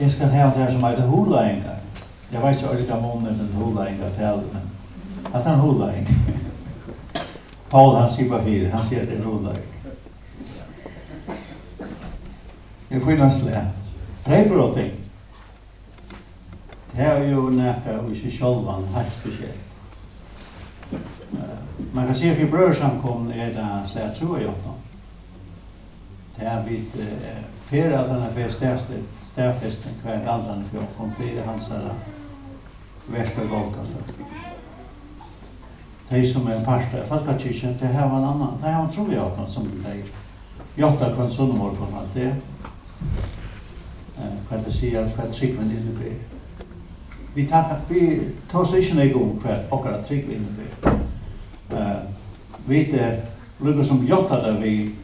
jeg skal ha det her som heter hulaengar. Jeg vet ikke alle månen den hulaengar til, men at han hulaengar. Paul han sier på fire, han sier at det er hulaengar. Jeg får innan slæ. Breibrotting. Det er jo nekka og ikke sjolvan, helt spesielt. Man kan se for brødsamkomne er det slæ 28. Det er vidt för att han har fäst stärfästen kväll andan för att komplera hans här värsta Golgata. De som är en pastor, fast kyrkan, det här var en annan. Det här var tror jag att någon som det jotta på en sunnmorgon att det kan det säga kan sikven det blir. Vi tar vi tar sig inte igång kväll och att sikven det blir. Eh vi det lukkar som jotta där vi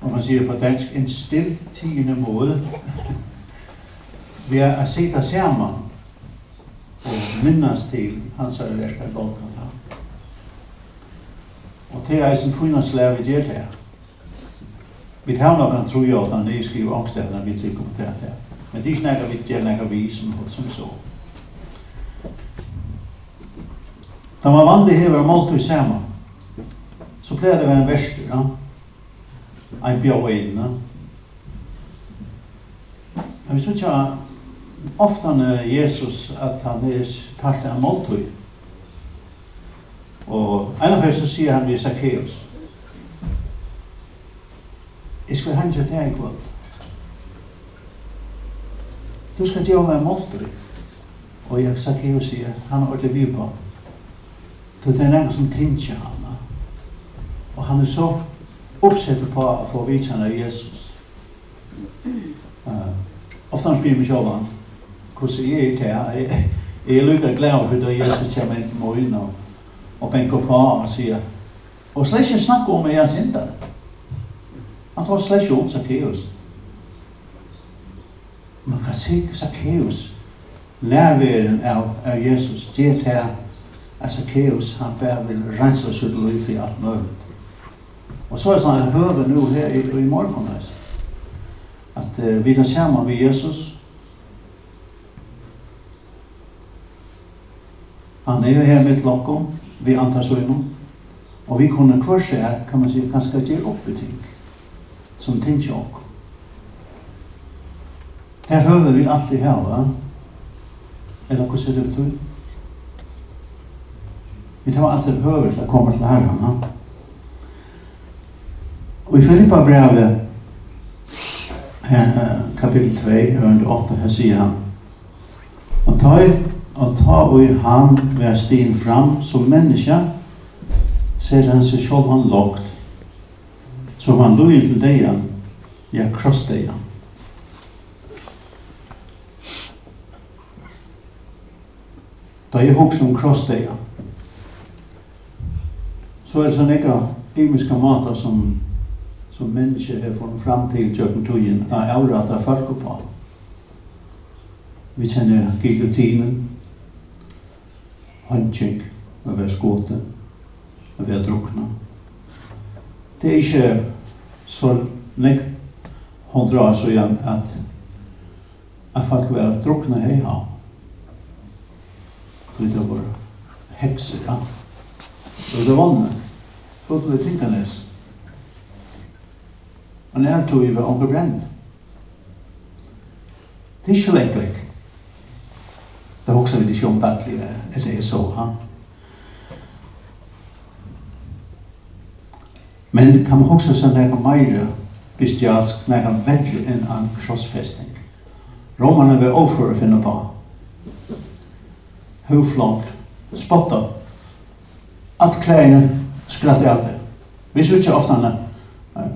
om man siger på dansk, en stiltigende måde, ved at se dig sammen og minnes til hans verk av Golgata. Og til er som funnet slag vi gjør det her. Vi tar noen tro jo at han er skriver angstevner vi til kommentert her. Men det snakker vi gjør snakker vi som, som så. Da man vanlig hever målt i sammen, så pleier det å være en verster, ja? ein bjóð eina. Men vi sier ofta når Jesus at han er part av måltøy. Og en av så sier han vi Zacchaeus. Jeg skal hjem til deg i kvöld. Du skal gjøre meg måltøy. Og jeg Zacchaeus sier, han har ordentlig vi på. Det er nærmest som tinsja han. Og han er så uppsättet på å få vidkänna Jesus. Uh, ofte han spyr meg selv han, hvordan ser jag til här? Jeg er lyckad glad for att Jesus kommer inn til morgen og, og benker på og sier og släck ikke snakke om er syndare. Han tar ikke om Zacchaeus. Man kan se Zacchaeus nærværen av, av Jesus. Det är at Zacchaeus han bare vil rense sitt liv i alt mulig. Og så er det sånn sådana höver nå her i, i morgen, altså. At uh, vi kan samman med Jesus. Han er jo her mitt lockom. Vi antar så innom. Og vi kunne kvarse här kan man si, ganske gjøre opp i ting. Som ting jag. Der høver vi alltid her, va? Eller hva ser det betyr? Vi tar alltid höver till att komma till herrarna. Ja? Og i Filippa brevet, kapitel 2, under 8, her sier han, Og ta, og ta og i han ved stien fram som menneske, ser han seg selv han lagt, så han lå til degen, ja, kross degen. Da jeg hokser om krossdega, så er det sånn ikke imiska mater som som mennesker har funnet fram til gjøkken togjen av avratta folk på. Vi kjenner gilotinen, håndkjeng, å være skåte, å være drukna. Det er ikke så lenge hun drar så igjen at at folk var drukna hei ha. Det var hekser, ja. Det var vannet. Det var det tinkanes. Han er tog i hver onker brent. Det er ikke lengt vekk. Det er også litt ikke om dattelig, eller jeg så ha. Men kan man også se nega meira bestialsk, nægge verre enn en krossfestning. Romerne vil overføre å finne på. Huflångt, spotta, at klærne skratt i alt det. Vi ser ikke ofte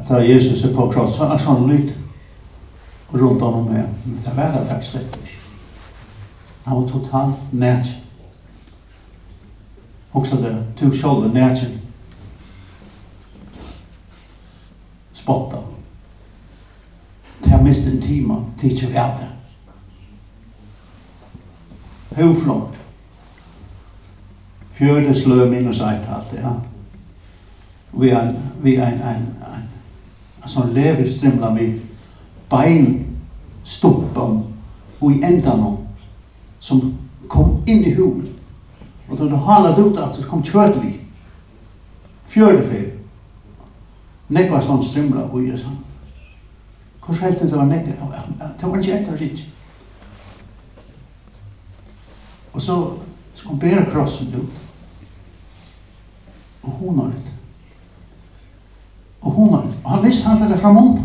ta Jesus er på kross, så er sånn lyd rundt om med. Men det var det faktisk slett ikke. Han var totalt nært. Også det, to sjåle nært. Spotta. Det har mest en time, det er ikke vært det. Hovflott. Fjörde slö minus eit alt, ja. Vi er, en, vi er en, en, en altså lever strimla med bein stumpan og i enda endan som kom inn i hoven. Og da du halat ut at det kom kjørt vi. Fjörde fyr. Nekva sånn strimla og i sånn. Hvor helt det var nekva. Det var ikke etter ritt. Og så, så kom bæra krossen ut. Og hon har det og hun humor. Og han visste han det fram om.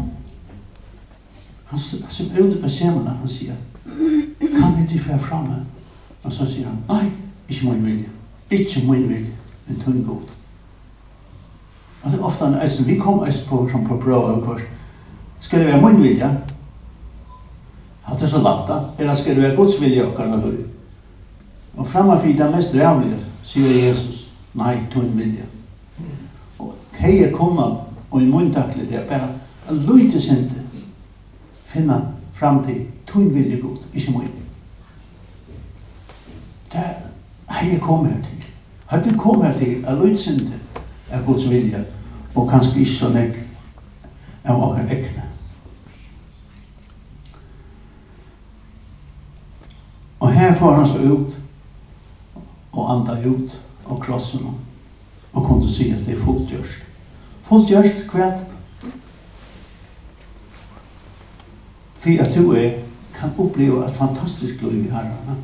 Han ser ut på besemmerna, han sier, kan jeg til fær framme? Og så sier han, nei, ikke min vilje, ikke min vilje, men tunn god. Og det er ofte han eisen, vi kom eisen på, som på prøve og kurs, skal det være min vilje? Hatt det så lagt da, eller skal det være Guds vilje og kan det Og framför det mest rävliga, sier Jesus, nei, tunn vilje. Og hei er kommet og i muntaklet er bare en lite sinte finna fram til tun vilje god, ikke mun. Det har jeg kommet her til. Har vi kommet her til en lite sinte av Guds vilje, og kanskje ikke så nek av åker ekne. Og her får han så ut, og anda ut og krossen, og kunne si at det er fulltjørst. Fullt gjørst kvæl for at du er kan oppleve et fantastisk liv i herren.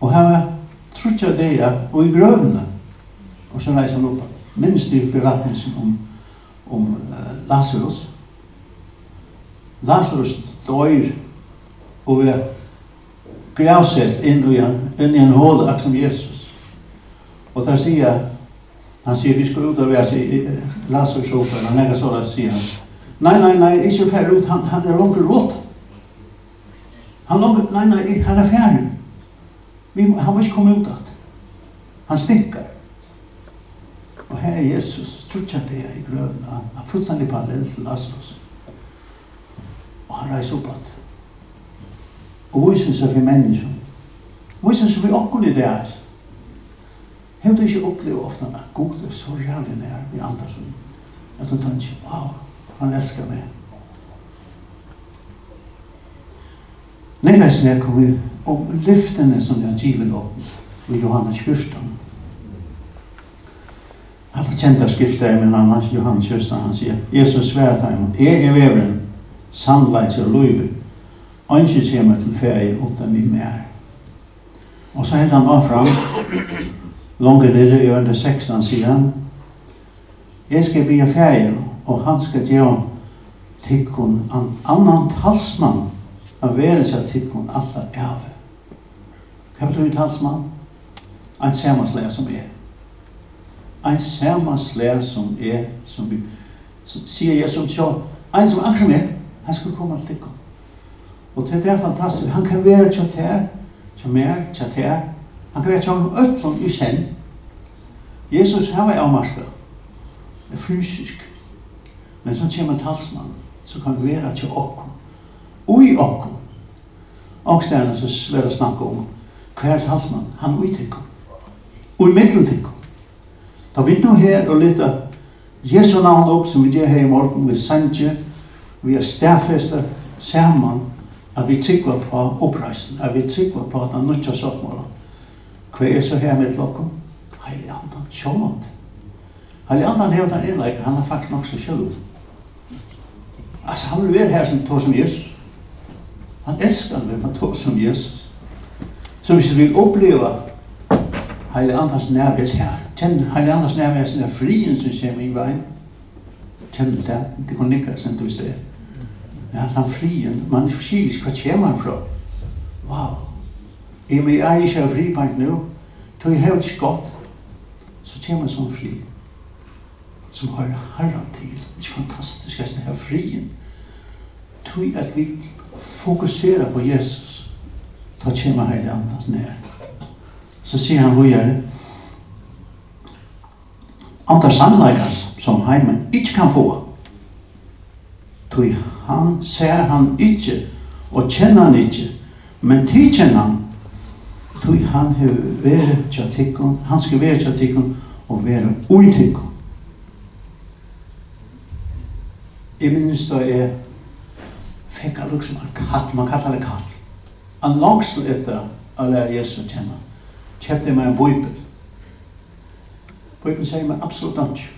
Og her tror jeg det er, og i grøvene, og så reiser han opp, minst i berettelsen om, om uh, Lazarus. Lazarus døyr og er gravsett inn i en, inn i en hål, akkurat som Jesus. Og der sier Han sier, vi skal ut av vers i landslagsoperen, han lägger sådär, sier han. Nei, nei, nei, ikke færre ut, han, han er langt rått. Han langt, nei, nei, han er færre. Vi, han må ikke komme ut att. Han stikker. Og her er Jesus, tror trutja det er i grøven, han, er fullstendig parallell til Lazarus. Og han reiser opp at. Og vi synes at vi mennesker, vi synes at vi akkurat i det er, Hevde du ikke opplevd ofte at Gud er så rævlig nær vi andre som at du tenker, wow, han elskar meg. Nei, jeg snakker vi om lyftene som jeg giver opp i Johannes 14. Han har kjent av skriftet i min annars, Johannes 14, han sier, Jesus svært ham, jeg er veveren, sannleik og løyve, ønsker seg meg til ferie, åtta min mer. Og så held han bare fram, Longer nere i under 16 sier han, Jeg skal bli ferien, og han skal gjøre tikkun an annan talsmann av verens av tikkun alla av. Hva betyr talsmann? Ein samanslea som er. Ein samanslea som er, som vi, sier jeg som sjå, ein som akkur med, han skal komme til tikkun. Og til det er fantastisk, han kan være tjater, tjater, tjater, Han kan være tjong ötlom i sen. Jesus hava avmarska. Er fysisk. Men så kommer talsmann. Så kan vera til okkom. Ui okkom. Ångstærna så svære snakke om hver talsmann. Han ui tikkum. Ui middel tikkum. Da vi nu her og lytta Jesu navn opp som vi gjør her i morgen vi sender, vi er stærfester sammen at vi trykker på oppreisen, at vi trykker på at han nødja sottmålet Hva er så her med lokken? Heilig andan, sjålånd. Heilig andan hever den innleik, han er faktisk nok så sjål. Altså, han vil være her som tog som Jesus. Han elsker han, han tog som Jesus. Så hvis vi vil oppleve heilig andans nærvær her, kjenn heilig andans nærvær sin er frien som kommer i veien, kjenn det, det kunne ikke sen du i sted. Ja, han frien, man er fysisk, hva kommer han fra? Wow, Jeg vil jeg ikke ha fribank nå, til jeg har ikke godt, så kommer en som fri som har herren til. Det er fantastisk, jeg har frien. Til at vi fokuserer på Jesus, da kommer hele andas ned. Så sier han hvor jeg andre sannleikar som heimen ikke kan få. Til han ser han ikke, og kjenner han ikke, men tid kjenner han, tog han hefur verið tja han skal verið tja og verið ui. Jeg minnes da jeg fikk allu liksom en katt, man kallar det katt. En langsel etter å lære Jesus å kjenne, kjøpte jeg meg en bøybel. Bøybel sier meg absolutt ikke.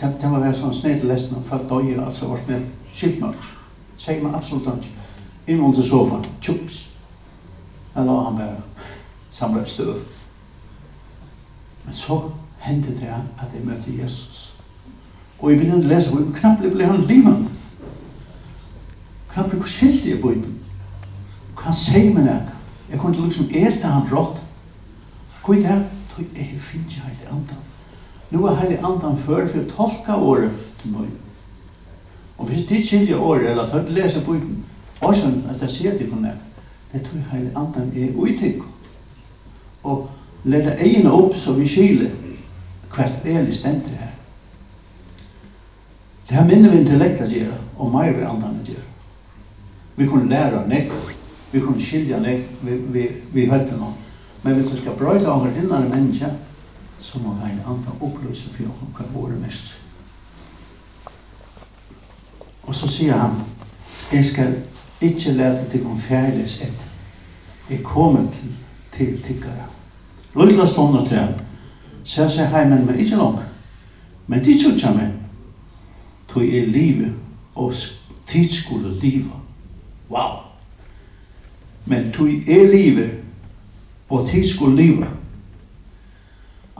Det, det var vært sånn snedig lesen av falt døye, altså vårt ned skiltmørk. Sier meg absolutt ikke. Inn under sofaen, tjups. Jeg la han bare samlet støv. Men så hendte det at jeg møtte Jesus. Og jeg begynte å lese, og knapt ble han livet. Knapt ble skilt i Bibelen. Og han sier meg det. Jeg kunne liksom ete han rått. Hvor er det? Tøy, jeg finner ikke hele andan. Nå er hele andan før for å tolke året til meg. Og hvis de skiljer året, eller leser Bibelen, sånn at jeg sier til henne det tror jeg hele andan er uitik. Og leta egna opp så vi skile hvert elig stendur her. Det her minner vi intellekt at gjøre, og meir vi andan at gjøre. Vi kunne læra nek, vi kunne skilja nek, vi, vi, vi høyte noen. Men hvis vi skal brøyta av innare menneska, så må vi en andan oppløse for jokken hva våre mest. Og så sier han, jeg skal Ikke lete til om færdes et. Jeg kommer til, til tikkere. Lutla stående til ham. Så jeg sier heimen, men ikke langt. Men de tror ikke meg. Tog er livet og tidsskole livet. Wow! Men tog er livet og tidsskole livet.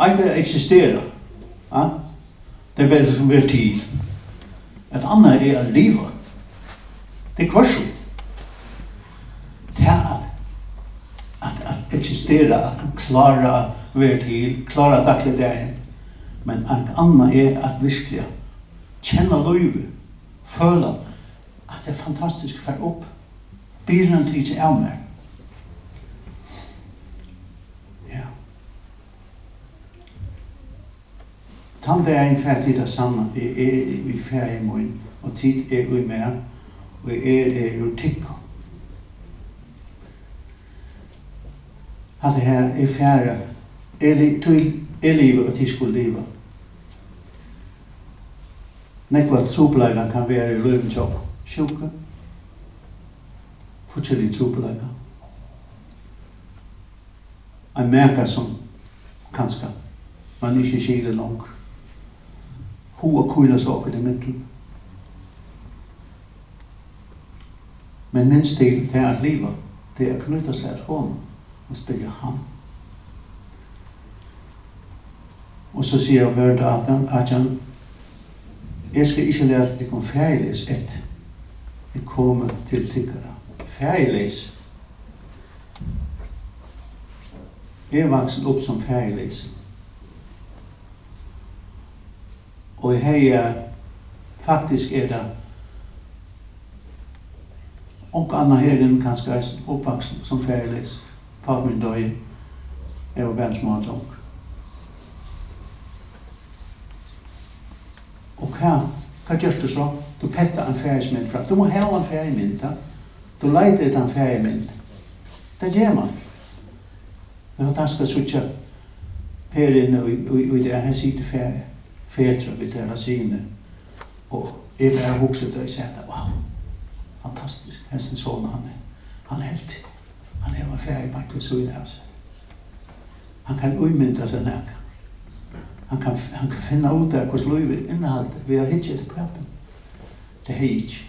Eit Eita eksisterer. Ja? Det er bare som er tid. Et annet er livet. Det er kvarsjon. eksistera, klara ver til, klara daglig dagen. Men en annan er at virkelig kjenne løyve, føle at det er fantastisk for opp, blir en tid av meg. Ja. Tant er en fært tid av sammen, jeg er i fært i morgen, og tid er i meg, og jeg er i tikkum. allt det här är färre. er livet og jag skulle livet. Nekva trupleika kan være i løven til sjuka. Forskjellige trupleika. Ein merker som kanska, man ikke skiller langt. Ho og kuila saker i det. Men minst til det er livet, det er knyttet seg til hånden og spyrja ham. Og så sier jeg vörd at han, at han, jeg skal ikke lære at jeg kom fergeles et. Jeg kommer til tikkere. Fergeles. Jeg er vaksen opp som fergeles. Og jeg heier, faktisk er det og anna herren kanskje er oppvaksen som fergeles. Papp min døy, jeg var bare en små tång. Og hva, hva gjør du så? Du petter en fergismynd fra. Du må ha en fergismynd, da. Du leiter etter en fergismynd. Det gjør man. Det var ganske suttje her inne og i det her sitte ferie. Fetra vil tæra sine. Og jeg bare hokset og jeg sier, wow, fantastisk, hesten sånn han er. Han er helt. Han er en ferdig bare til søgne av seg. Han kan umynda seg nækka. Han kan, han kan finna ut av hvordan livet innehalder ved å hitje til praten. Det er ikke.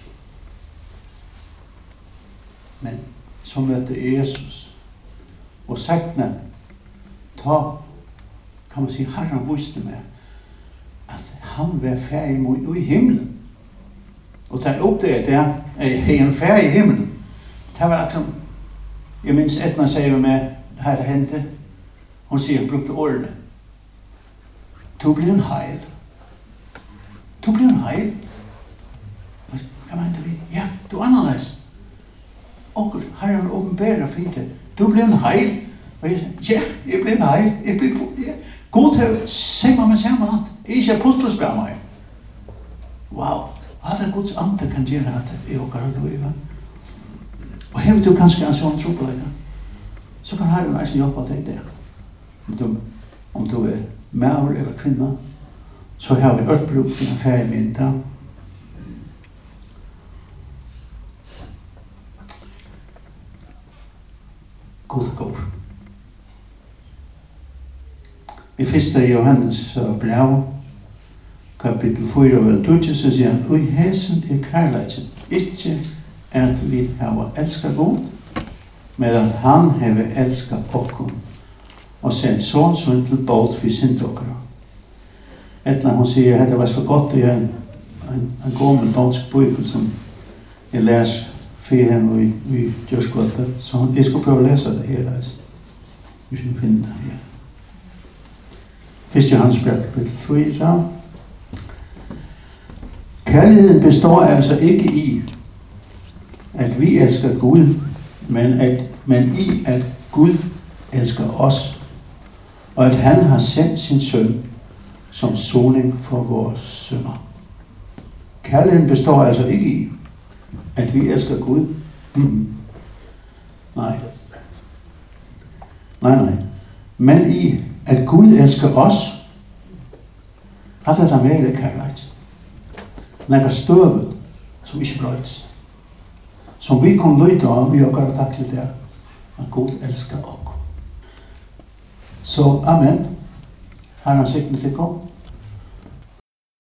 Men så møter Jesus. Og sættene ta, kan man si, Herren viste meg at han var ferdig mot i himmelen. Og ta opp det, det er, er en ferdig i himmelen. Det var liksom, Jeg minns Edna sier med det her hendte. Hun sier hun brukte årene. Du blir en heil. Du blir en heil. Hva mener vi? Ja, du annerledes. Og her er åpenbæra fritid. Du blir en heil. Og jeg sier, ja, jeg blir en heil. Jeg blir for... ja. God til å se meg med samme alt. Jeg er ikke apostelspær meg. Wow. Hva er det Guds ante kan gjøre at jeg åker og løyver? Ja. Og hevur du kanskje en sånn tropeleie, så kan Herren eisen hjelpa deg det. Om du, om du er maur eller kvinna, så har vi ørt bruk for en ferie middag. God og god. I første Johannes brev, kapitel 4, vers 12, så sier han, «Og hesen er kærleikken, ikke at vi har elskat god, men at han har elskat okkom og sendt sånn som til båt for sin dokkara. Etla hun sier at det var så godt i en, en, en gammel dansk bøybel som jeg les for henne i, i Djurskvattet, så jeg skal prøve å lese det her. Hvis vi finner det her. Fyrst Johannes brev kapitel 4. Kærligheden består altså ikke i at vi elsker Gud, men, at, men i at Gud elsker os, og at han har sendt sin søn som soning for vores synder. Kærligheden består altså ikke i, at vi elsker Gud. Mm. Nej. Nej, nej. Men i, at Gud elsker os, Hatta ta meile kærleik. Nekka støvet som ikke bløyt som vi kan lyda av i takk til det at Gud elsker oss. Så, amen. Herren sikne til kom.